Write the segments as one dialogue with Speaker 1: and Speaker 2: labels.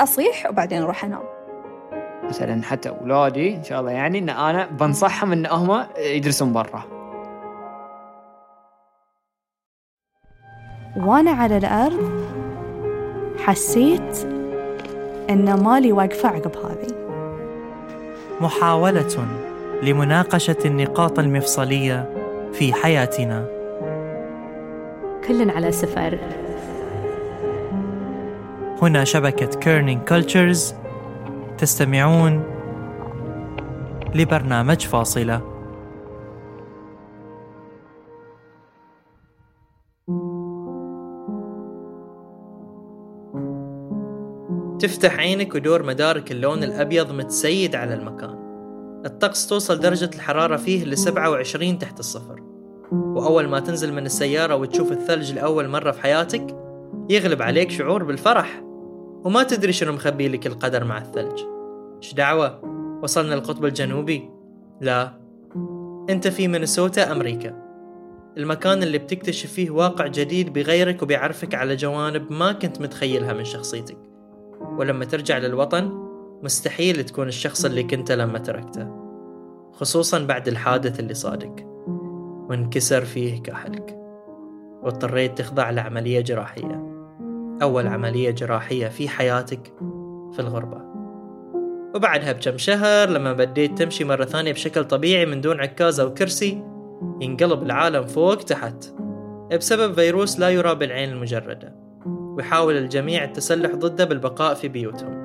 Speaker 1: أصيح وبعدين أروح أنام.
Speaker 2: مثلا حتى أولادي إن شاء الله يعني إن أنا بنصحهم إن هم يدرسون برا.
Speaker 1: وأنا على الأرض حسيت إن مالي واقفة عقب هذه.
Speaker 3: محاولة لمناقشة النقاط المفصلية في حياتنا.
Speaker 4: كلنا على سفر.
Speaker 3: هنا شبكة Kerning Cultures تستمعون لبرنامج فاصلة. تفتح عينك ودور مدارك اللون الأبيض متسيد على المكان. الطقس توصل درجة الحرارة فيه ل 27 تحت الصفر. وأول ما تنزل من السيارة وتشوف الثلج لأول مرة في حياتك يغلب عليك شعور بالفرح. وما تدري شنو مخبي لك القدر مع الثلج. إيش دعوة؟ وصلنا القطب الجنوبي؟ لا. أنت في مينيسوتا أمريكا. المكان اللي بتكتشف فيه واقع جديد بغيرك وبيعرفك على جوانب ما كنت متخيلها من شخصيتك. ولما ترجع للوطن مستحيل تكون الشخص اللي كنت لما تركته. خصوصا بعد الحادث اللي صادك. وانكسر فيه كاحلك واضطريت تخضع لعملية جراحية. أول عملية جراحية في حياتك في الغربة. وبعدها بكم شهر لما بديت تمشي مرة ثانية بشكل طبيعي من دون عكاز أو كرسي ينقلب العالم فوق تحت بسبب فيروس لا يرى بالعين المجردة ويحاول الجميع التسلح ضده بالبقاء في بيوتهم.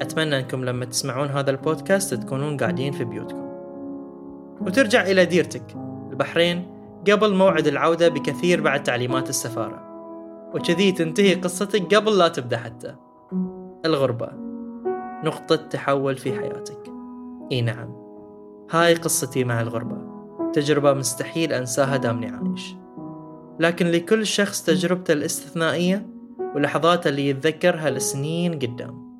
Speaker 3: أتمنى أنكم لما تسمعون هذا البودكاست تكونون قاعدين في بيوتكم. وترجع إلى ديرتك البحرين قبل موعد العودة بكثير بعد تعليمات السفارة. وكذي تنتهي قصتك قبل لا تبدأ حتى. الغربة. نقطة تحول في حياتك. إي نعم. هاي قصتي مع الغربة. تجربة مستحيل أنساها دامني عايش. لكن لكل شخص تجربته الاستثنائية ولحظاته اللي يتذكرها لسنين قدام.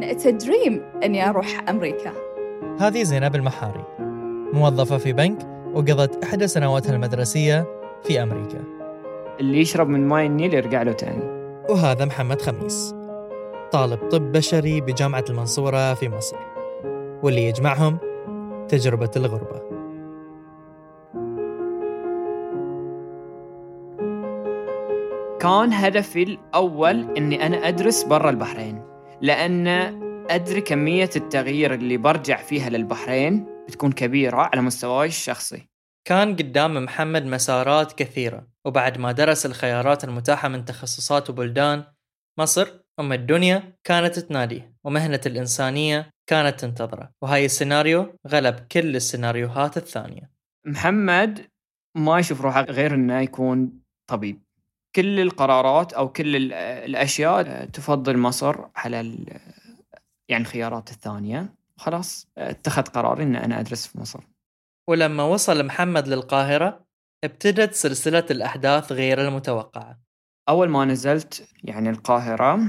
Speaker 1: It's a dream إني أروح أمريكا.
Speaker 3: هذه زينب المحاري. موظفة في بنك وقضت إحدى سنواتها المدرسية في أمريكا.
Speaker 2: اللي يشرب من ماي النيل يرجع له تاني.
Speaker 3: وهذا محمد خميس طالب طب بشري بجامعة المنصورة في مصر واللي يجمعهم تجربة الغربة.
Speaker 2: كان هدفي الأول إني أنا أدرس برا البحرين لأن أدري كمية التغيير اللي برجع فيها للبحرين بتكون كبيرة على مستواي الشخصي.
Speaker 3: كان قدام محمد مسارات كثيرة وبعد ما درس الخيارات المتاحة من تخصصات وبلدان مصر أم الدنيا كانت تناديه ومهنة الإنسانية كانت تنتظره وهاي السيناريو غلب كل السيناريوهات الثانية.
Speaker 2: محمد ما يشوف روحه غير إنه يكون طبيب. كل القرارات أو كل ال- الأشياء تفضل مصر على يعني الخيارات الثانية. خلاص اتخذ قرار إن أنا أدرس في مصر.
Speaker 3: ولما وصل محمد للقاهرة ابتدت سلسلة الأحداث غير المتوقعة.
Speaker 2: أول ما نزلت يعني القاهرة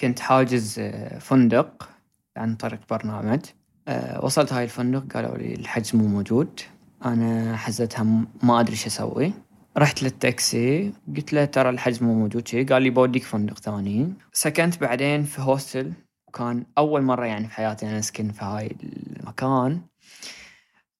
Speaker 2: كنت حاجز آه، فندق عن طريق برنامج. آه، وصلت هاي الفندق قالوا لي الحجز مو موجود. أنا حاجزتها ما أدري شو أسوي. رحت للتاكسي قلت له ترى الحجز مو موجود شي. قال لي بوديك فندق ثاني. سكنت بعدين في hostel. وكان أول مرة يعني في حياتي أنا أسكن في هاي المكان.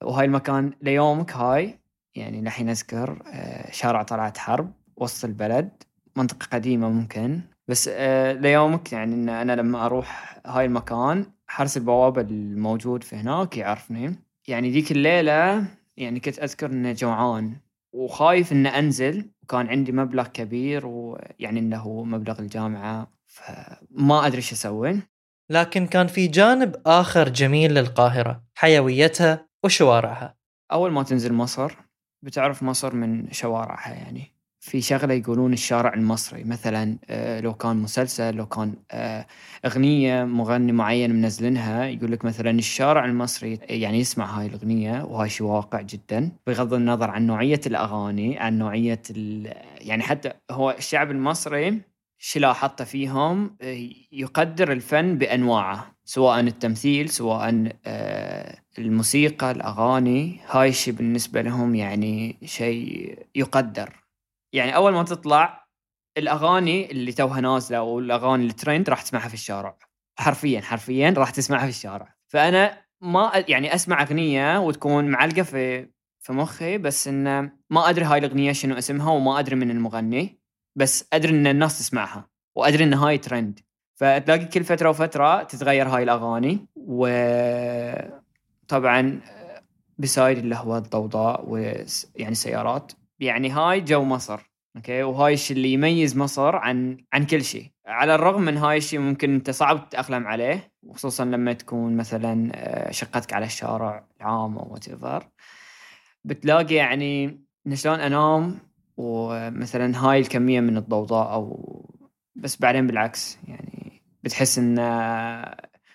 Speaker 2: وهاي المكان ليومك هاي يعني لحين اذكر آه، شارع طلعت حرب وسط البلد منطقة قديمة ممكن. بس آه ليومك يعني إن أنا لما أروح هاي المكان حارس البوابة الموجود في هناك يعرفني. يعني ذيك الليلة يعني كنت أذكر إنه جوعان وخايف ان أنزل. وكان عندي مبلغ كبير ويعني هو مبلغ الجامعة فما أدري إيش أسوي.
Speaker 3: لكن كان في جانب آخر جميل للقاهرة حيويتها وشوارعها.
Speaker 2: أول ما تنزل مصر بتعرف مصر من شوارعها يعني. في شغلة يقولون الشارع المصري مثلا آه، لو كان مسلسل لو كان آه، أغنية مغني معين منزلينها يقول لك مثلا الشارع المصري يعني يسمع هاي الأغنية وهاي شيء واقع جدا بغض النظر عن نوعية الأغاني عن نوعية يعني حتى هو الشعب المصري شي لاحظته فيهم آه، يقدر الفن بأنواعه سواء التمثيل سواء الموسيقى الأغاني. هاي الشيء بالنسبة لهم يعني شيء يقدر. يعني أول ما تطلع الأغاني اللي توها نازلة أو الأغاني الترند راح تسمعها في الشارع. حرفيا حرفيا راح تسمعها في الشارع. فأنا ما يعني أسمع أغنية وتكون معلقة في في مخي بس انه ما أدري هاي الأغنية شنو اسمها وما أدري من المغني. بس أدري إن الناس تسمعها وأدري إن هاي ترند فتلاقي كل فترة وفترة تتغير هاي الأغاني وطبعا beside اللي هو الضوضاء ويعني السيارات. يعني هاي جو مصر okay؟ وهاي الشيء اللي يميز مصر عن عن كل شيء على الرغم من هاي الشيء ممكن أنت صعب تتأقلم عليه خصوصا لما تكون مثلا شقتك على الشارع العام أو وات بتلاقي يعني شلون أنام ومثلا هاي الكمية من الضوضاء أو بس بعدين بالعكس يعني بتحس إن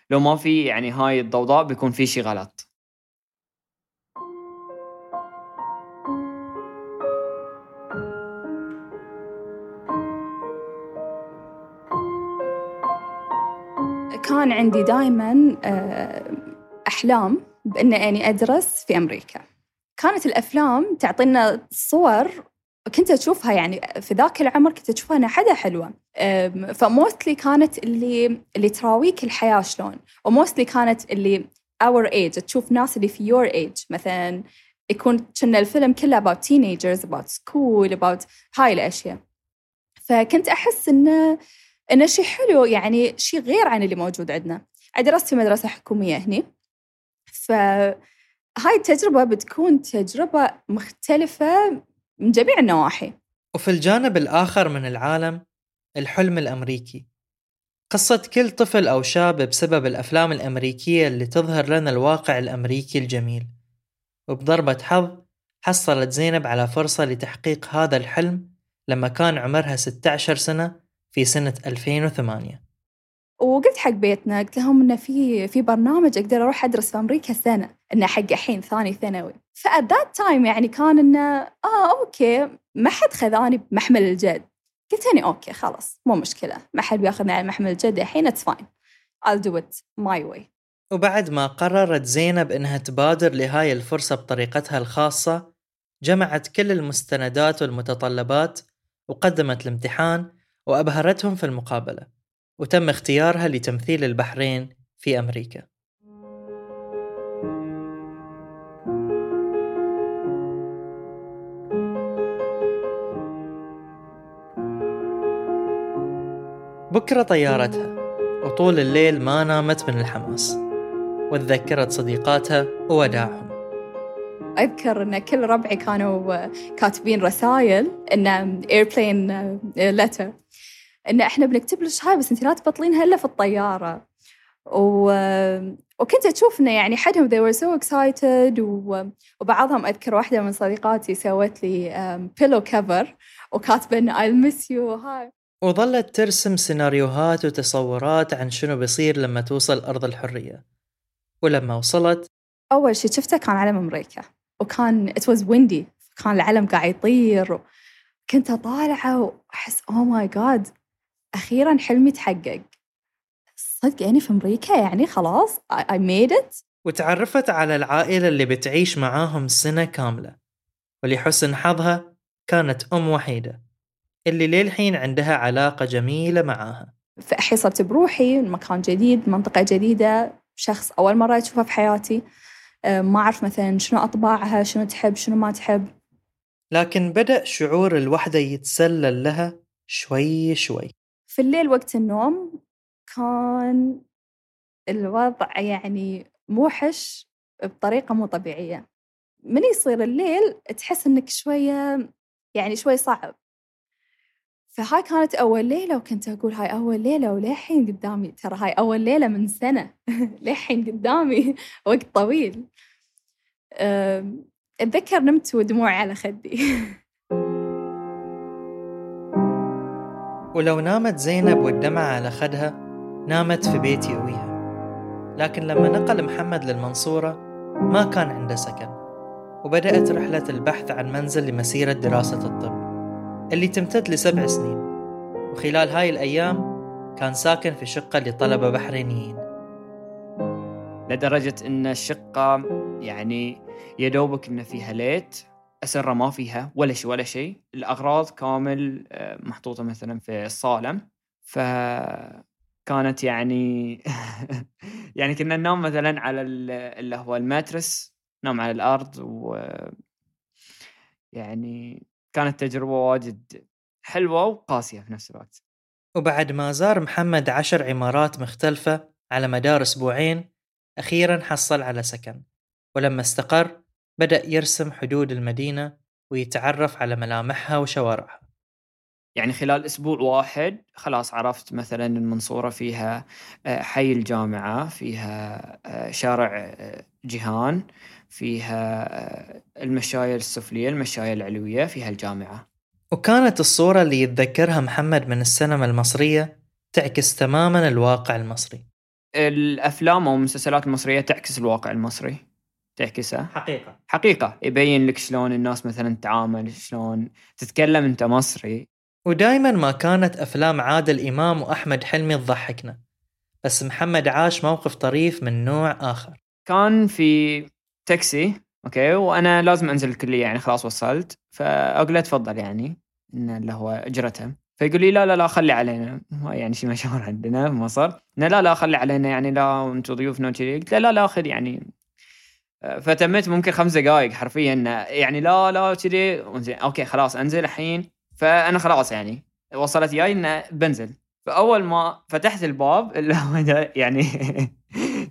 Speaker 2: لو ما في يعني هاي الضوضاء بيكون في شيء غلط.
Speaker 1: كان عندي دائما آه، أحلام بأن أني أدرس في أمريكا. كانت الأفلام تعطينا صور كنت أشوفها يعني في ذاك العمر كنت أشوفها أنها حدا حلوة. فموستلي كانت اللي اللي تراويك الحياة شلون؟ وموستلي كانت اللي our age تشوف ناس اللي في your age. مثلا يكون كنا الفيلم كله about teenagers about school about هاي الأشياء. فكنت أحس إنه انه شيء حلو يعني شيء غير عن اللي موجود عندنا. درست في مدرسة حكومية هني. فهاي التجربة بتكون تجربة مختلفة من جميع النواحي.
Speaker 3: وفي الجانب الآخر من العالم الحلم الأمريكي. قصة كل طفل أو شاب بسبب الأفلام الأمريكية اللي تظهر لنا الواقع الأمريكي الجميل. وبضربة حظ حصلت زينب على فرصة لتحقيق هذا الحلم لما كان عمرها 16 سنة في سنة 2008
Speaker 1: وقلت حق بيتنا قلت لهم إنه في في برنامج أقدر أروح أدرس في أمريكا since إنه حق الحين ثاني ثانوي. ف at that time يعني كان إنه آه okay ما حد خذاني بمحمل الجد. قلت اني okay خلاص مو مشكلة. ما حد بياخذني على محمل الجد الحين it's fine I'll do it my way.
Speaker 3: وبعد ما قررت زينب إنها تبادر لهاي الفرصة بطريقتها الخاصة جمعت كل المستندات والمتطلبات وقدمت الامتحان وأبهرتهم في المقابلة وتم اختيارها لتمثيل البحرين في أمريكا. بكرة طيارتها. وطول الليل ما نامت من الحماس. وتذكرت صديقاتها ووداعهم.
Speaker 1: أذكر أن كل ربعي كانوا كاتبين رسائل إن airplane letter إن إحنا بنكتب لك هاي بس انت لا تبطلينها إلا في الطيارة. و... وكنت أشوف إنه يعني حدهم they were so excited و... وبعضهم أذكر واحدة من صديقاتي سوت لي pillow cover وكاتبة إن I'll miss you هاي
Speaker 3: وظلت ترسم سيناريوهات وتصورات عن شنو بيصير لما توصل أرض الحرية. ولما وصلت
Speaker 1: أول شيء شفته كان علم أمريكا وكان it was windy كان العلم قاعد يطير كنت أطالعة وأحس oh my god أخيرا حلمي تحقق. صدق يعني في أمريكا يعني خلاص I made it.
Speaker 3: وتعرفت على العائلة اللي بتعيش معاهم سنة كاملة. ولحسن حظها كانت أم وحيدة. اللي للحين عندها علاقة جميلة معاها.
Speaker 1: فأحي صرت بروحي مكان جديد منطقة جديدة شخص أول مرة أشوفه في حياتي. ما أعرف مثلا شنو أطباعها شنو تحب شنو ما تحب.
Speaker 3: لكن بدأ شعور الوحدة يتسلل لها شوي شوي.
Speaker 1: في الليل وقت النوم كان الوضع يعني موحش بطريقة مو طبيعية. من يصير الليل تحس إنك شوية يعني شوي صعب. فهاي كانت أول ليلة وكنت أقول هاي أول ليلة وللحين قدامي ترى هاي أول ليلة من سنة. للحين قدامي وقت طويل. أتذكر نمت ودموعي على خدي.
Speaker 3: ولو نامت زينب والدمعة على خدها نامت في بيت يأويها لكن لما نقل محمد للمنصورة ما كان عنده سكن. وبدأت رحلة البحث عن منزل لمسيرة دراسة الطب. اللي تمتد لسبع سنين. وخلال هاي الأيام كان ساكن في شقة لطلبة بحرينيين.
Speaker 2: لدرجة إن الشقة يعني يدوبك إن فيها ليت أسرة ما فيها ولا شيء ولا شيء. الأغراض كامل آه، محطوطة مثلا في الصالة. فكانت يعني يعني كنا ننام مثلا على اللي هو الماترس نام على الأرض و يعني كانت تجربة واجد حلوة وقاسية في نفس الوقت.
Speaker 3: وبعد ما زار محمد عشر عمارات مختلفة على مدار أسبوعين أخيرا حصل على سكن. ولما استقر بدأ يرسم حدود المدينة ويتعرف على ملامحها وشوارعها.
Speaker 2: يعني خلال أسبوع واحد خلاص عرفت مثلا المنصورة فيها آه، حي الجامعة فيها آه، شارع آه، جيهان فيها المشاية السفلية المشاية العلوية فيها الجامعة.
Speaker 3: وكانت الصورة اللي يتذكرها محمد من السينما المصرية تعكس تماما الواقع المصري.
Speaker 2: الأفلام أو المسلسلات المصرية تعكس الواقع المصري. تعكسه.
Speaker 3: حقيقة.
Speaker 2: حقيقة. يبين لك شلون الناس مثلا تتعامل شلون تتكلم أنت مصري.
Speaker 3: ودايما ما كانت أفلام عادل إمام وأحمد حلمي تضحكنا بس محمد عاش موقف طريف من نوع آخر.
Speaker 2: كان في تاكسي أوكي وأنا لازم أنزل الكلية يعني خلاص وصلت فأقول له تفضل يعني انه اللي هو إجرته. فيقول لي لا لا لا خلي علينا. يعني شيء مشهور عندنا في مصر إنه لا لا خلي علينا يعني لا أنتم ضيوفنا وكذي. قلت له لا لا خذ يعني. فتمت ممكن خمس دقائق حرفيا يعني لا لا كذي أوكي خلاص أنزل الحين. فأنا خلاص يعني وصلت جاي إنه بنزل. فأول ما فتحت الباب اللي هو يعني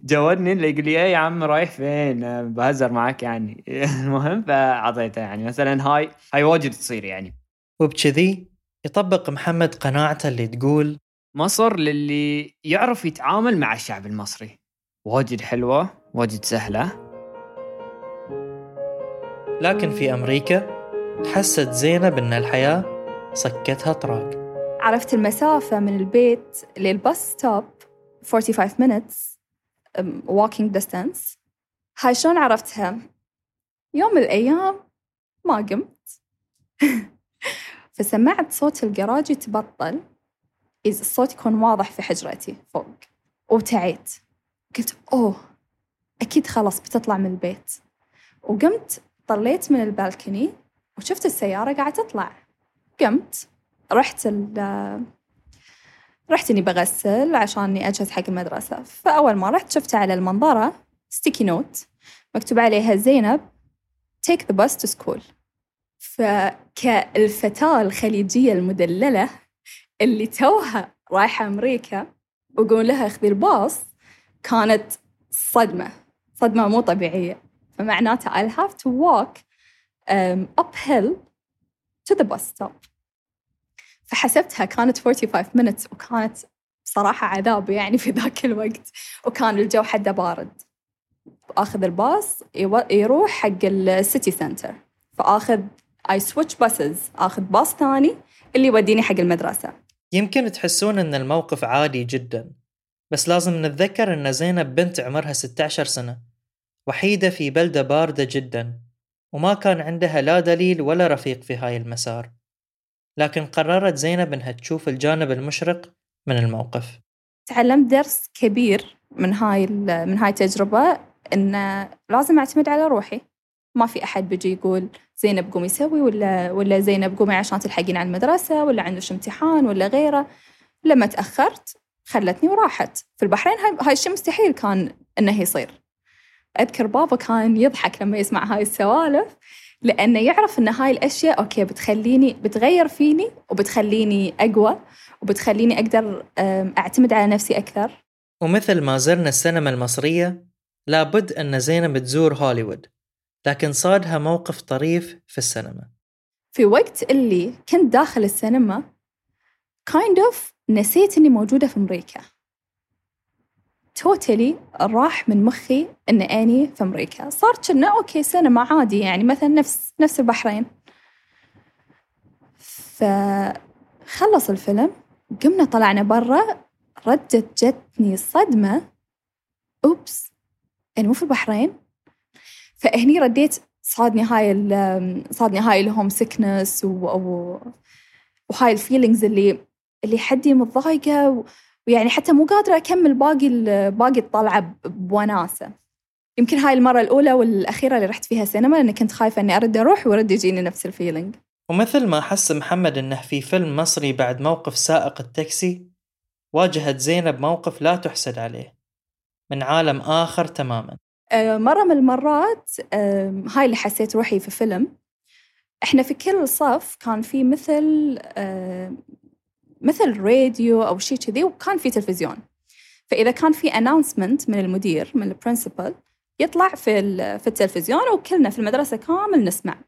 Speaker 2: جودني اللي يقول لي إيه يا عم رايح فين؟ بهزر معك يعني. المهم فأعطيته يعني. مثلا هاي هاي واجد تصير يعني.
Speaker 3: وبكذي يطبق محمد قناعته اللي تقول
Speaker 2: مصر للي يعرف يتعامل مع الشعب المصري. واجد حلوة واجد سهلة.
Speaker 3: لكن في أمريكا حست زينب أن الحياة صكتها طراق
Speaker 1: عرفت المسافة من البيت للباص ستوب 45 minutes walking distance. هاي شلون عرفتها؟ يوم من الأيام ما قمت. فسمعت صوت الجراج يتبطل الصوت يكون واضح في حجرتي فوق. وابتعيت قلت أوه أكيد خلاص بتطلع من البيت. وقمت طليت من البالكني وشفت السيارة قاعدة تطلع. قمت رحت رحت إني بغسل عشان إني أجهز حق المدرسة. فأول ما رحت شفت على المنظرة ستيكي نوت مكتوب عليها زينب take the bus to school. فكالفتاة الخليجية المدللة اللي توها رايحة أمريكا وقول لها خذي الباص كانت صدمة صدمة مو طبيعية. فمعناته I'll have to walk um, uphill to the bus stop. فحسبتها كانت 45 minutes وكانت صراحة عذاب يعني في ذاك الوقت وكان الجو حده بارد. آخذ الباص يروح حق ال city center فآخذ I switch buses آخذ باص ثاني اللي يوديني حق المدرسة.
Speaker 3: يمكن تحسون أن الموقف عادي جدا بس لازم نتذكر أن زينب بنت عمرها 16 سنة. وحيدة في بلدة باردة جدا وما كان عندها لا دليل ولا رفيق في هاي المسار. لكن قررت زينب إنها تشوف الجانب المشرق من الموقف.
Speaker 1: تعلمت درس كبير من هاي من هاي التجربة إن لازم أعتمد على روحي. ما في أحد بيجي يقول زينب قومي سوي ولا ولا زينب قومي عشان تلحقين على المدرسة ولا عندك امتحان ولا غيره. لما تأخرت خلتني وراحت. في البحرين هاي, هاي الشيء مستحيل كان إنه يصير. أذكر بابا كان يضحك لما يسمع هاي السوالف. لأنه يعرف أن هاي الأشياء okay بتخليني بتغير فيني وبتخليني أقوى وبتخليني أقدر أعتمد على نفسي أكثر.
Speaker 3: ومثل ما زرنا السينما المصرية لابد أن زينب تزور هوليوود لكن صادها موقف طريف في السينما.
Speaker 1: في وقت اللي كنت داخل السينما kind of نسيت إني موجودة في أمريكا. totally راح من مخي إن أني في أمريكا. صار كنا okay سينما عادي يعني مثلا نفس نفس البحرين. فخلص الفيلم قمنا طلعنا برا ردت جتني صدمة. oops أنا مو في البحرين. فهني رديت صادني هاي صادني هاي ال homesickness وهاي ال feelings اللي اللي حدي متضايقة و- ويعني حتى مو قادرة أكمل باقي باقي الطلعة ب- بوناسة. يمكن هاي المرة الأولى والأخيرة اللي رحت فيها سينما لأني كنت خايفة إني أرد أروح ويرد يجيني نفس ال feeling.
Speaker 3: ومثل ما حس محمد أنه في فيلم مصري بعد موقف سائق التاكسي واجهت زينب موقف لا تحسد عليه. من عالم آخر تماما.
Speaker 1: آه، مرة من المرات هاي اللي حسيت روحي في فيلم. إحنا في كل صف كان في مثل آه، مثل راديو أو شيء كذي وكان في تلفزيون. فإذا كان في announcement من المدير من ال principal يطلع في في التلفزيون وكلنا في المدرسة كامل نسمع.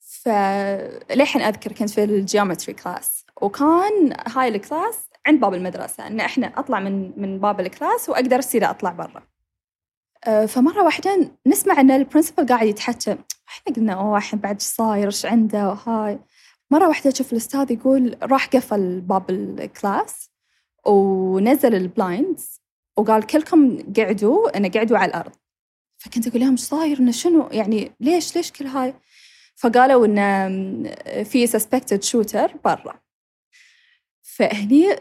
Speaker 1: فليحين أذكر كنت في ال geometry class وكان هاي ال class عند باب المدرسة إن إحنا أطلع من من باب ال class وأقدر أصير أطلع برا. آه، فمرة واحدة نسمع إن ال principal قاعد يتحكى إحنا قلنا أوه الحين بعد إيش صاير؟ إيش عنده؟ وهاي. مرة واحدة أشوف الأستاذ يقول راح قفل باب ال class ونزل ال blinds وقال كلكم قعدوا أنا قعدوا على الأرض. فكنت أقول لهم إيش صاير؟ إنه شنو؟ يعني ليش؟ ليش كل هاي؟ فقالوا إنه في suspected shooter برا. فهني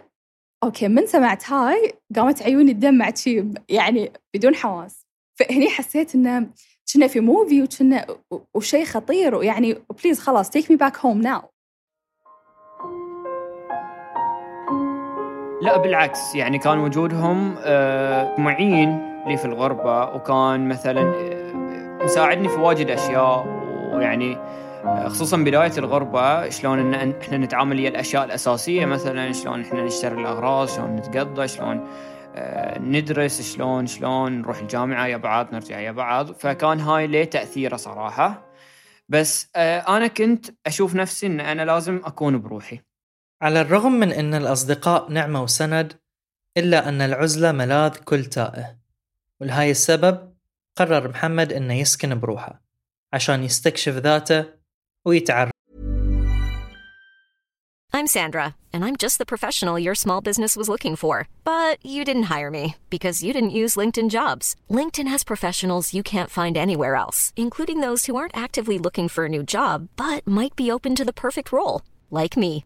Speaker 1: okay من سمعت هاي قامت عيوني تدمع شي يعني بدون حواس. فهني حسيت إنه كنا في movie وكنا وشيء خطير ويعني please خلاص take me back home now
Speaker 2: لا بالعكس. يعني كان وجودهم آه، معين لي في الغربة وكان مثلا آه، مساعدني في واجد أشياء. ويعني آه، خصوصا بداية الغربة شلون إن إحنا نتعامل ويا الأشياء الأساسية مثلا شلون إحنا نشتري الأغراض شلون نتقضى شلون ندرس شلون شلون نروح الجامعة يا بعض نرجع يا بعض. فكان هاي له تأثيره صراحة. بس أنا كنت أشوف نفسي إن أنا لازم أكون بروحي.
Speaker 3: على الرغم من أن الأصدقاء نعمة وسند إلا أن العزلة ملاذ كل تائه ولهاي السبب قرر محمد أنه يسكن بروحه عشان يستكشف ذاته ويتعرف
Speaker 5: I'm Sandra, and I'm just the professional your small business was looking for. But you didn't hire me because you didn't use LinkedIn jobs. LinkedIn has professionals you can't find anywhere else, including those who aren't actively looking for a new job but might be open to the perfect role, like me.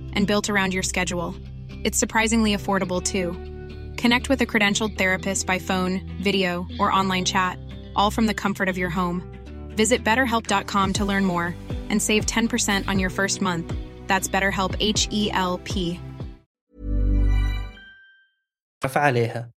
Speaker 6: and built around your schedule. It's surprisingly affordable too. Connect with a credentialed therapist by phone, video, or online chat, all from the comfort of your home. Visit betterhelp.com to learn more and save 10% on your first month. That's BetterHelp H E L P.
Speaker 3: عليها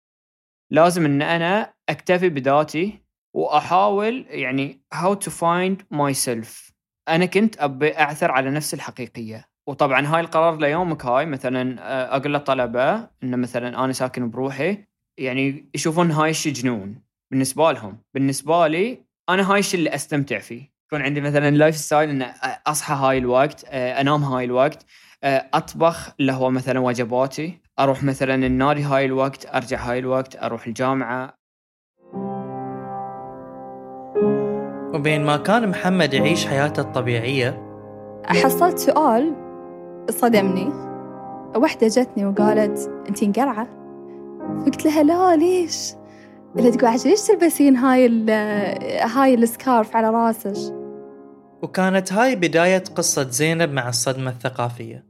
Speaker 2: لازم ان انا اكتفي بذاتي واحاول يعني how to find myself انا كنت ابي اعثر على نفسي الحقيقيه وطبعا هاي القرار ليومك هاي مثلا آه، أقول للطلبه ان مثلا أنا ساكن بروحي يعني يشوفون هاي الشيء جنون بالنسبة لهم. بالنسبة لي أنا هاي الشيء اللي أستمتع فيه. يكون عندي مثلا lifestyle ان أصحى هاي الوقت آه، أنام هاي الوقت آه، أطبخ اللي هو مثلا وجباتي أروح مثلا النادي هاي الوقت أرجع هاي الوقت أروح الجامعة.
Speaker 3: وبين ما كان محمد يعيش حياته الطبيعية
Speaker 1: حصلت سؤال صدمني. واحدة جتني وقالت أنتي انقرعة؟ فقلت لها لا ليش؟ اللي تقول عشان ليش تلبسين هاي ال هاي السكارف على راسك؟
Speaker 3: وكانت هاي بداية قصة زينب مع الصدمة الثقافية.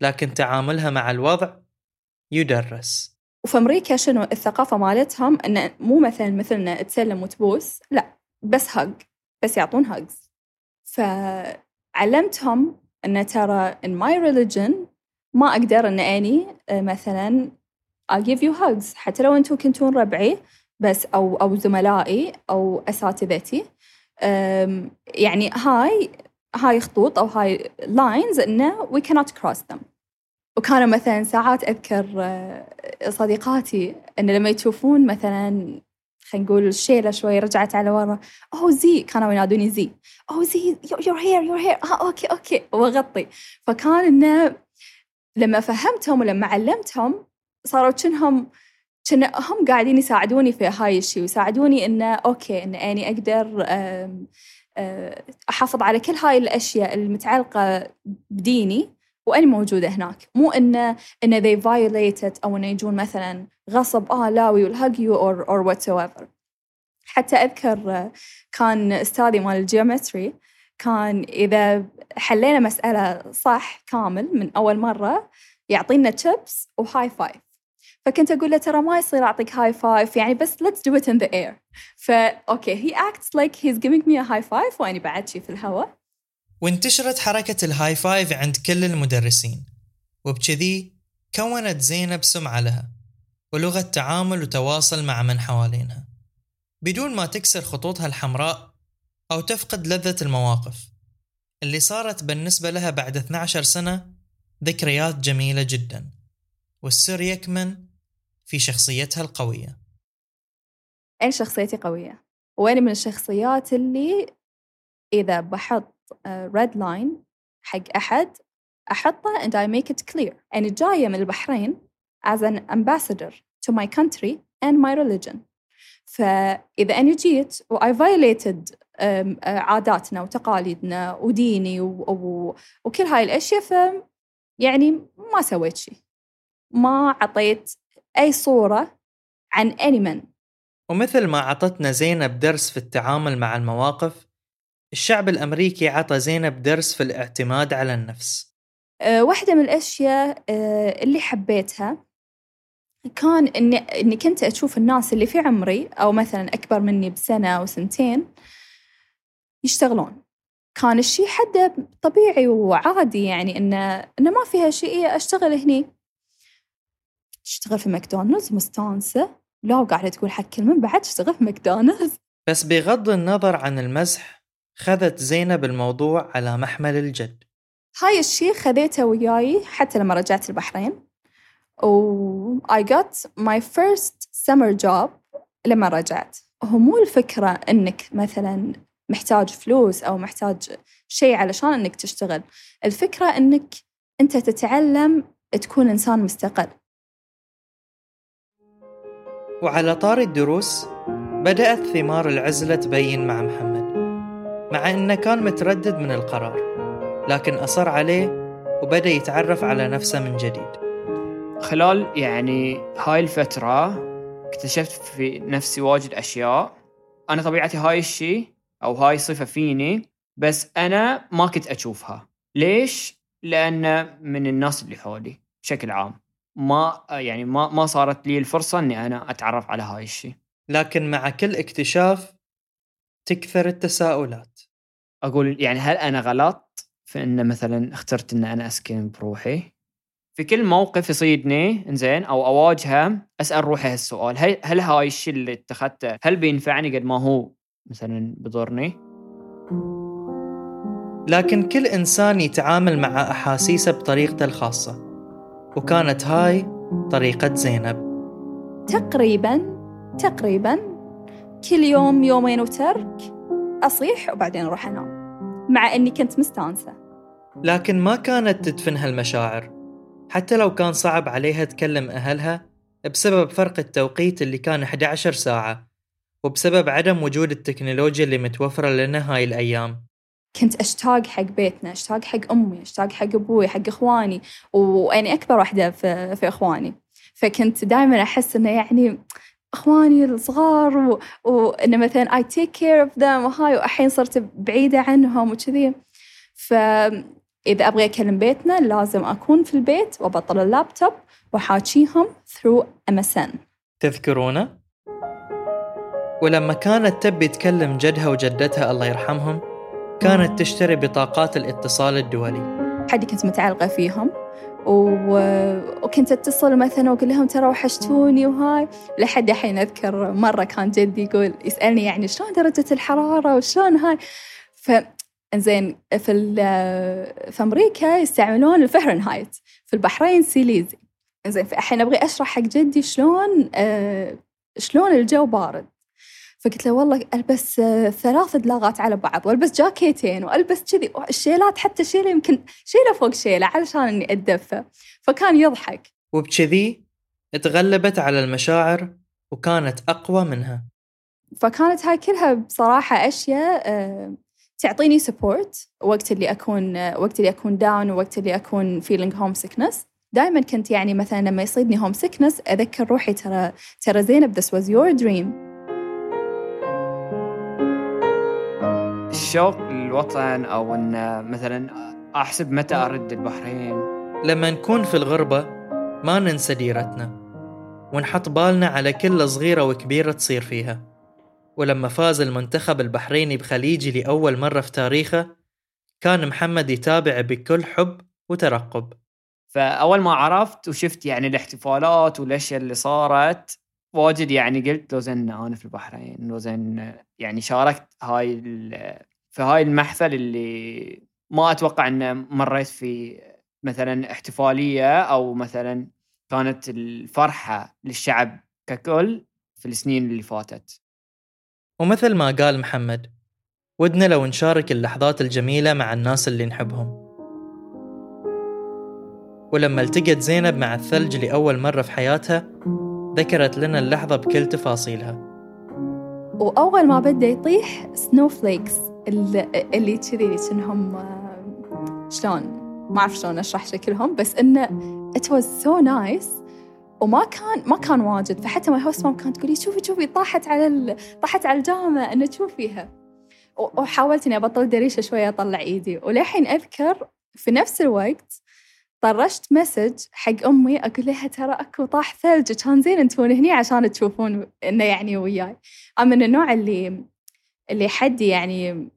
Speaker 3: لكن تعاملها مع الوضع يدرس.
Speaker 1: وفي أمريكا شنو الثقافة مالتهم؟ إنه مو مثلا مثلنا تسلم وتبوس لا بس هج بس يعطون هجز فعلمتهم إن ترى in my religion ما أقدر إن أني آه، مثلا I'll give you hugs حتى لو أنتم كنتون ربعي بس أو أو زملائي أو أساتذتي. يعني هاي هاي خطوط أو هاي lines إنه we cannot cross them. وكانوا مثلا ساعات أذكر آه، صديقاتي إن لما يشوفون مثلا خلينا نقول الشيلة شوي رجعت على ورا. أوه Zee. كانوا ينادوني Zee. Oh Zee your hair your hair. آه okay okay. وأغطي. فكان إنه لما فهمتهم ولما علمتهم صاروا كأنهم كنا هم قاعدين يساعدوني في هاي الشيء ويساعدوني إنه okay إن أني أقدر أحافظ على كل هاي الأشياء المتعلقة بديني. وأنا موجودة هناك. مو إنه إنه they violated أو إنه يجون مثلا غصب آه لا we will hug you or, or whatsoever. حتى أذكر كان أستاذي مال ال geometry كان إذا حلينا مسألة صح كامل من أول مرة يعطينا chips و high five فكنت أقول له ترى ما يصير أعطيك high five يعني بس let's do it in the air. ف okay he acts like he's giving me a high five وأنا بعد شي في الهواء.
Speaker 3: وانتشرت حركة ال high five عند كل المدرسين. وبكذي كونت زينب سمعة لها ولغة تعامل وتواصل مع من حوالينها. بدون ما تكسر خطوطها الحمراء أو تفقد لذة المواقف. اللي صارت بالنسبة لها بعد 12 سنة ذكريات جميلة جدا. والسر يكمن في شخصيتها القوية.
Speaker 1: أنا شخصيتي قوية؟ وأنا من الشخصيات اللي إذا بحط red uh, line حق أحد أحطه and I make it clear. أنا جاية من البحرين as an ambassador to my country and my religion. فإذا أنا جيت و I violated um, عاداتنا وتقاليدنا وديني و, وكل هاي الأشياء ف يعني ما سويت شيء ما عطيت أي صورة عن any man.
Speaker 3: ومثل ما عطتنا زينب درس في التعامل مع المواقف الشعب الأمريكي عطى زينب درس في الاعتماد على النفس.
Speaker 1: أه واحدة من الأشياء أه اللي حبيتها كان إني, إني كنت أشوف الناس اللي في عمري أو مثلا أكبر مني بسنة أو سنتين يشتغلون. كان الشيء حده طبيعي وعادي يعني إنه إنه ما فيها شيء أشتغل هني. تشتغل في ماكدونالدز مستانسة. لا وقاعدة تقول حق كل من بعد تشتغل في ماكدونالدز.
Speaker 3: بس بغض النظر عن المزح خذت زينب الموضوع على محمل الجد.
Speaker 1: هاي الشيء خذيته وياي حتى لما رجعت البحرين. و I got my first summer job لما رجعت. هو مو الفكرة إنك مثلا محتاج فلوس أو محتاج شيء علشان إنك تشتغل. الفكرة إنك أنت تتعلم تكون إنسان مستقل.
Speaker 3: وعلى طار الدروس بدأت ثمار العزلة تبين مع محمد. مع أنه كان متردد من القرار لكن أصر عليه وبدأ يتعرف على نفسه من جديد.
Speaker 2: خلال يعني هاي الفترة اكتشفت في نفسي واجد أشياء. أنا طبيعتي هاي الشيء أو هاي صفة فيني بس أنا ما كنت أشوفها. ليش؟ لأن من الناس اللي حولي بشكل عام. ما يعني ما ما صارت لي الفرصة إني أنا أتعرف على هاي الشيء
Speaker 3: لكن مع كل اكتشاف تكثر التساؤلات.
Speaker 2: أقول يعني هل أنا غلط في إن مثلا اخترت إن أنا أسكن بروحي؟ في كل موقف يصيدني إنزين أو أواجهه أسأل روحي هالسؤال. هل هل هاي الشيء اللي اتخذته هل بينفعني قد ما هو مثلا بضرني؟
Speaker 3: لكن كل إنسان يتعامل مع أحاسيسه بطريقته الخاصة وكانت هاي طريقة زينب.
Speaker 1: تقريبا تقريبا كل يوم يومين وترك أصيح وبعدين أروح أنام. مع إني كنت مستانسة.
Speaker 3: لكن ما كانت تدفن هالمشاعر. حتى لو كان صعب عليها تكلم أهلها بسبب فرق التوقيت اللي كان 11 ساعة وبسبب عدم وجود التكنولوجيا اللي متوفرة لنا هاي الأيام.
Speaker 1: كنت أشتاق حق بيتنا أشتاق حق أمي أشتاق حق أبوي حق إخواني وأنا أكبر واحدة في, في إخواني. فكنت دائما أحس إنه يعني إخواني الصغار و... وانه مثلا I take care of them وهاي والحين صرت بعيدة عنهم وكذي. فاذا أبغى أكلم بيتنا لازم أكون في البيت وأبطل اللابتوب وأحاكيهم ثرو MSN
Speaker 3: تذكرونه؟ ولما كانت تبي تكلم جدها وجدتها الله يرحمهم كانت تشتري بطاقات الاتصال الدولي.
Speaker 1: حدي كنت متعلقة فيهم. و... وكنت أتصل مثلا وأقول لهم ترى وحشتوني وهاي. لحد الحين أذكر مرة كان جدي يقول يسألني يعني شلون درجة الحرارة وشلون هاي. ف زين في في أمريكا يستعملون الفهرنهايت في البحرين سيليزي. زين الحين أبغي أشرح حق جدي شلون آه شلون الجو بارد. فقلت له والله ألبس آه ثلاث دلاغات على بعض وألبس جاكيتين وألبس كذي الشيلات حتى شيلة يمكن شيلة فوق شيلة علشان إني اتدفى فكان يضحك.
Speaker 3: وبكذي تغلبت على المشاعر وكانت أقوى منها.
Speaker 1: فكانت هاي كلها بصراحة أشياء آه تعطيني support وقت اللي أكون وقت اللي أكون down ووقت اللي أكون feeling homesickness دائما كنت يعني مثلا لما يصيدني homesickness أذكر روحي ترى ترى زينب this was your dream.
Speaker 2: الشوق للوطن أو أن مثلا أحسب متى أرد البحرين.
Speaker 3: لما نكون في الغربة ما ننسى ديرتنا ونحط بالنا على كل صغيرة وكبيرة تصير فيها. ولما فاز المنتخب البحريني بخليجي لأول مرة في تاريخه كان محمد يتابع بكل حب وترقب.
Speaker 2: فأول ما عرفت وشفت يعني الاحتفالات والأشياء اللي صارت واجد يعني قلت لو زين أنا في البحرين لو زين يعني شاركت هاي في هاي المحفل اللي ما أتوقع ان مريت في مثلا احتفالية أو مثلا كانت الفرحة للشعب ككل في السنين اللي فاتت.
Speaker 3: ومثل ما قال محمد ودنا لو نشارك اللحظات الجميلة مع الناس اللي نحبهم. ولما التقت زينب مع الثلج لأول مرة في حياتها ذكرت لنا اللحظة بكل تفاصيلها.
Speaker 1: وأول ما بدأ يطيح سنو فليكس اللي, كذي كأنهم شلون؟ ما أعرف شلون أشرح شكلهم بس إنه it was so nice. وما كان ما كان واجد فحتى ما host mom كانت تقولي شوفي شوفي طاحت على ال... طاحت على الجامع إنه تشوفيها. وحاولت إني أبطل دريشة شوية أطلع إيدي. وللحين أذكر في نفس الوقت طرشت message حق أمي أقول لها ترى أكو طاح ثلج كان زين أنتون هني عشان تشوفون إنه يعني وياي. أنا من النوع اللي اللي حدي يعني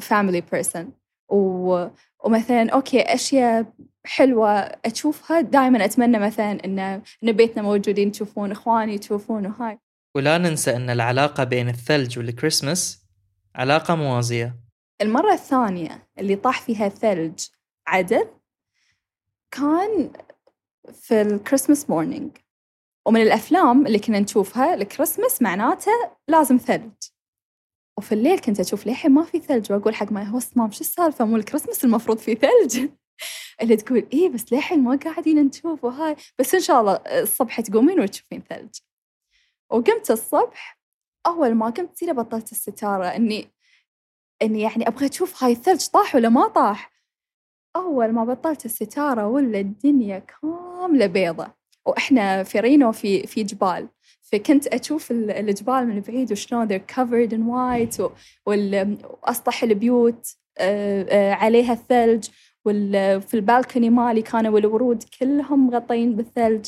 Speaker 1: family person. و... ومثلا أوكي أشياء حلوة أشوفها دائما أتمنى مثلا إن إن بيتنا موجودين تشوفون إخواني تشوفون وهاي.
Speaker 3: ولا ننسى أن العلاقة بين الثلج والكريسماس علاقة موازية
Speaker 1: المرة الثانية اللي طاح فيها الثلج عدل كان في ال Christmas morning ومن الأفلام اللي كنا نشوفها الكريسماس معناته لازم ثلج. وفي الليل كنت أشوف للحين ما في ثلج؟ وأقول حق my host mom شو السالفة؟ مو الكريسماس المفروض في ثلج؟ اللي تقول إيه بس للحين ما قاعدين نشوف؟ وهاي. بس إن شاء الله الصبح تقومين وتشوفين ثلج. وقمت الصبح أول ما قمت سيدة بطلت الستارة إني إني يعني أبغى أشوف هاي الثلج طاح ولا ما طاح. أول ما بطلت الستارة ولا الدنيا كاملة بيضة وإحنا في رينو في في جبال فكنت أشوف الجبال من بعيد وشلون they're covered in white وأسطح البيوت عليها الثلج وفي البالكوني مالي كانوا الورود كلهم مغطين بالثلج.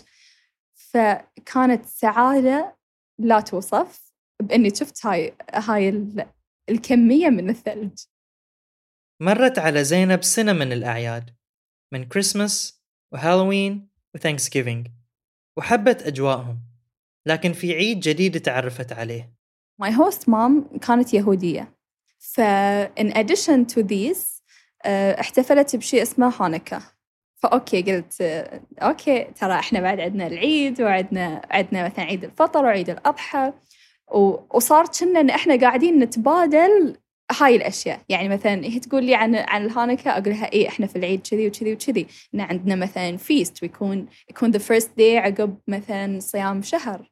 Speaker 1: فكانت سعادة لا توصف بإني شفت هاي هاي الكمية من الثلج.
Speaker 3: مرت على زينب سنة من الأعياد من Christmas و Halloween و Thanksgiving حبت أجواءهم لكن في عيد جديد تعرفت عليه.
Speaker 1: My host mom كانت يهودية ف in addition to these احتفلت بشيء اسمه Hanukkah فأوكي قلت أوكي ترى إحنا بعد عندنا العيد وعندنا عندنا مثلا عيد الفطر وعيد الأضحى وصار كنا إن إحنا قاعدين نتبادل هاي الأشياء. يعني مثلا هي تقول لي عن عن ال Hanukkah أقول لها إيه إحنا في العيد كذي وكذي وكذي. ان عندنا مثلا feast ويكون يكون the first day عقب مثلا صيام شهر.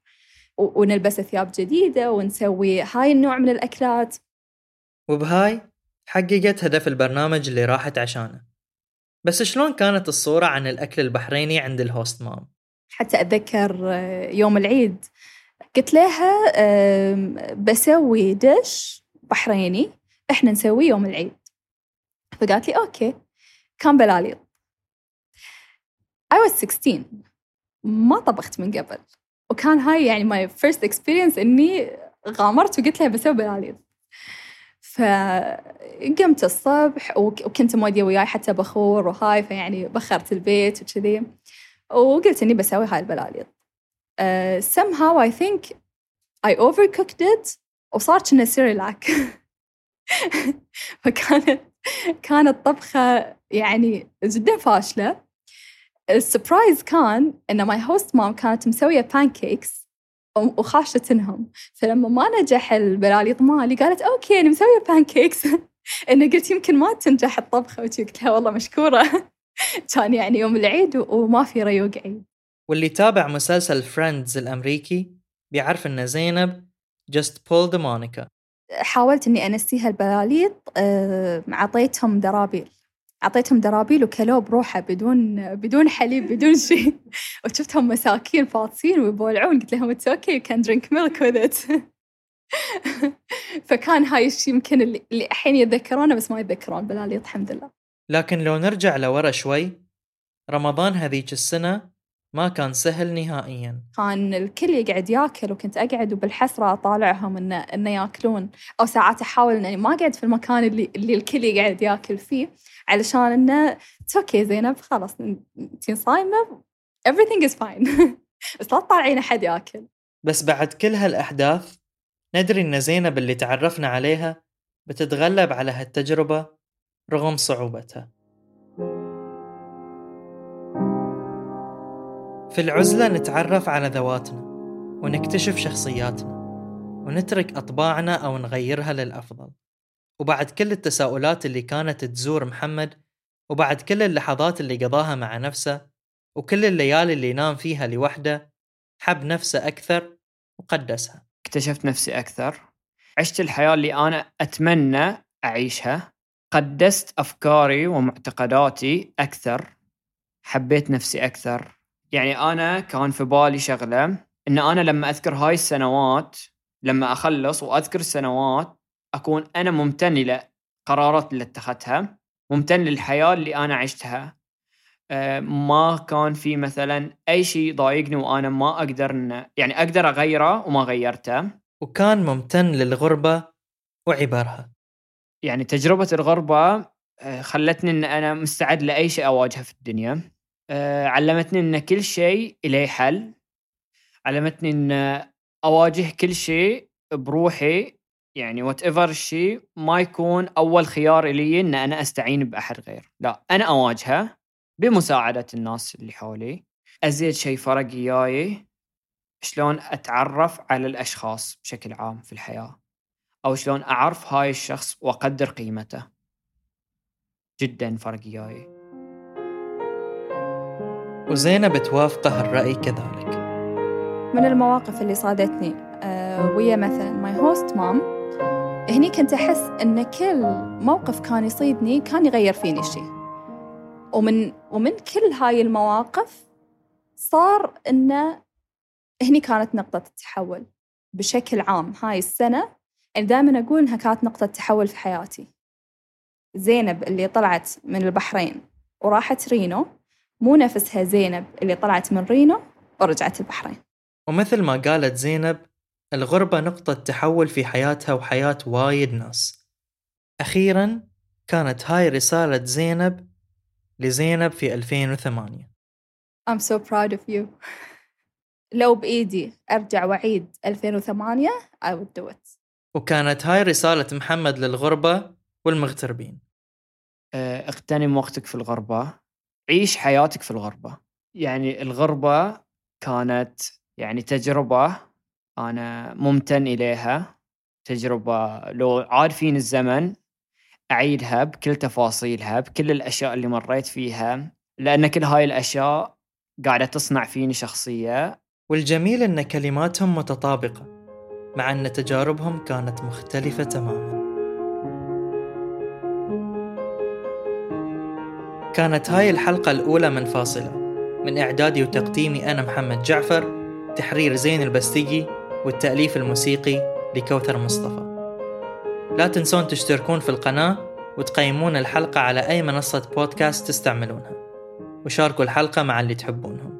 Speaker 1: ونلبس ثياب جديدة ونسوي هاي النوع من الأكلات.
Speaker 3: وبهاي حققت هدف البرنامج اللي راحت عشانه. بس شلون كانت الصورة عن الأكل البحريني عند ال host mom؟
Speaker 1: حتى أتذكر يوم العيد قلت لها بسوي دش بحريني. إحنا نسويه يوم العيد. فقالت لي أوكي كان بلاليط I was 16 ما طبخت من قبل. وكان هاي يعني my first experience إني غامرت وقلت لها بسوي بلاليط فقمت الصبح وك- وكنت مودية وياي حتى بخور وهاي فيعني بخرت البيت وكذي. وقلت إني بسوي هاي البلاليط uh, somehow I think I overcooked it وصار كأنه سيريلاك فكانت كانت طبخة يعني جدا فاشلة. ال surprise كان إن my host mom كانت مسوية pancakes وخاشتنهم. فلما ما نجح البلاليط مالي قالت أوكي أنا مسوية pancakes أنا قلت يمكن ما تنجح الطبخة. وشي قلت لها والله مشكورة. كان يعني يوم العيد وما في ريوق عيد
Speaker 3: واللي تابع مسلسل فريندز الأمريكي بيعرف إن زينب just pulled a Monica.
Speaker 1: حاولت إني أنسيها البلاليط آه، عطيتهم درابيل. عطيتهم درابيل وكلوه بروحه بدون بدون حليب بدون شيء. وشفتهم مساكين فاطسين ويبولعون. قلت لهم it's okay you can drink milk with it فكان هاي الشيء يمكن اللي, اللي الحين يتذكرونه بس ما يتذكرون. بلاليط الحمد لله.
Speaker 3: لكن لو نرجع لورا شوي رمضان هذيك السنة ما كان سهل نهائيا.
Speaker 1: كان الكل يقعد ياكل وكنت أقعد وبالحسرة أطالعهم انه إنه ياكلون. أو ساعات أحاول إني ما أقعد في المكان اللي اللي الكل يقعد ياكل فيه علشان إنه أوكي زينب خلاص انتي صايمة everything is fine. بس لا تطالعين أحد ياكل.
Speaker 3: بس بعد كل هالأحداث ندري إن زينب اللي تعرفنا عليها بتتغلب على هالتجربة رغم صعوبتها. في العزلة نتعرف على ذواتنا ونكتشف شخصياتنا ونترك أطباعنا أو نغيرها للأفضل. وبعد كل التساؤلات اللي كانت تزور محمد وبعد كل اللحظات اللي قضاها مع نفسه وكل الليالي اللي نام فيها لوحده حب نفسه أكثر وقدسها.
Speaker 2: اكتشفت نفسي أكثر. عشت الحياة اللي أنا أتمنى أعيشها. قدست أفكاري ومعتقداتي أكثر. حبيت نفسي أكثر. يعني أنا كان في بالي شغلة إن أنا لما أذكر هاي السنوات لما أخلص وأذكر السنوات أكون أنا ممتن لقرارات اللي اتخذتها ممتن للحياة اللي أنا عشتها. أه، ما كان في مثلا أي شيء ضايقني وأنا ما أقدر إن- يعني أقدر أغيره وما غيرته.
Speaker 3: وكان ممتن للغربة وعبرها
Speaker 2: يعني تجربة الغربة آه، خلتني إن أنا مستعد لأي شيء أواجهه في الدنيا. آه، علمتني إن كل شيء له حل. علمتني إن أواجه كل شيء بروحي. يعني وات ايفر الشيء ما يكون أول خيار لي إن أنا أستعين بأحد غير. لا أنا أواجهه بمساعدة الناس اللي حولي. أزيد شيء فرق وياي. شلون أتعرف على الأشخاص بشكل عام في الحياة. أو شلون أعرف هاي الشخص وأقدر قيمته. جدا فرق وياي.
Speaker 3: وزينب توافقه الرأي كذلك.
Speaker 1: من المواقف اللي صادتني آه، ويا مثلا my host mom هني كنت أحس إن كل موقف كان يصيدني كان يغير فيني شيء ومن ومن كل هاي المواقف صار إنه هني كانت نقطة التحول بشكل عام. هاي السنة يعني دائما أقول إنها كانت نقطة تحول في حياتي. زينب اللي طلعت من البحرين وراحت رينو مو نفسها زينب اللي طلعت من رينو ورجعت البحرين.
Speaker 3: ومثل ما قالت زينب الغربة نقطة تحول في حياتها وحياة وايد ناس. أخيرا كانت هاي رسالة زينب لزينب في 2008
Speaker 1: I'm so proud of you. لو بإيدي أرجع وأعيد 2008 I would do it.
Speaker 3: وكانت هاي رسالة محمد للغربة والمغتربين.
Speaker 2: اغتنم وقتك في الغربة. عيش حياتك في الغربة. يعني الغربة كانت يعني تجربة أنا ممتن إليها تجربة لو عاد فيني الزمن أعيدها بكل تفاصيلها بكل الأشياء اللي مريت فيها لأن كل هاي الأشياء قاعدة تصنع فيني شخصية.
Speaker 3: والجميل أن كلماتهم متطابقة مع أن تجاربهم كانت مختلفة تماما. كانت هاي الحلقة الأولى من فاصلة. من إعدادي وتقديمي أنا محمد جعفر تحرير زين البستيجي والتأليف الموسيقي لكوثر مصطفى. لا تنسون تشتركون في القناة وتقيمون الحلقة على أي منصة بودكاست تستعملونها. وشاركوا الحلقة مع اللي تحبونهم.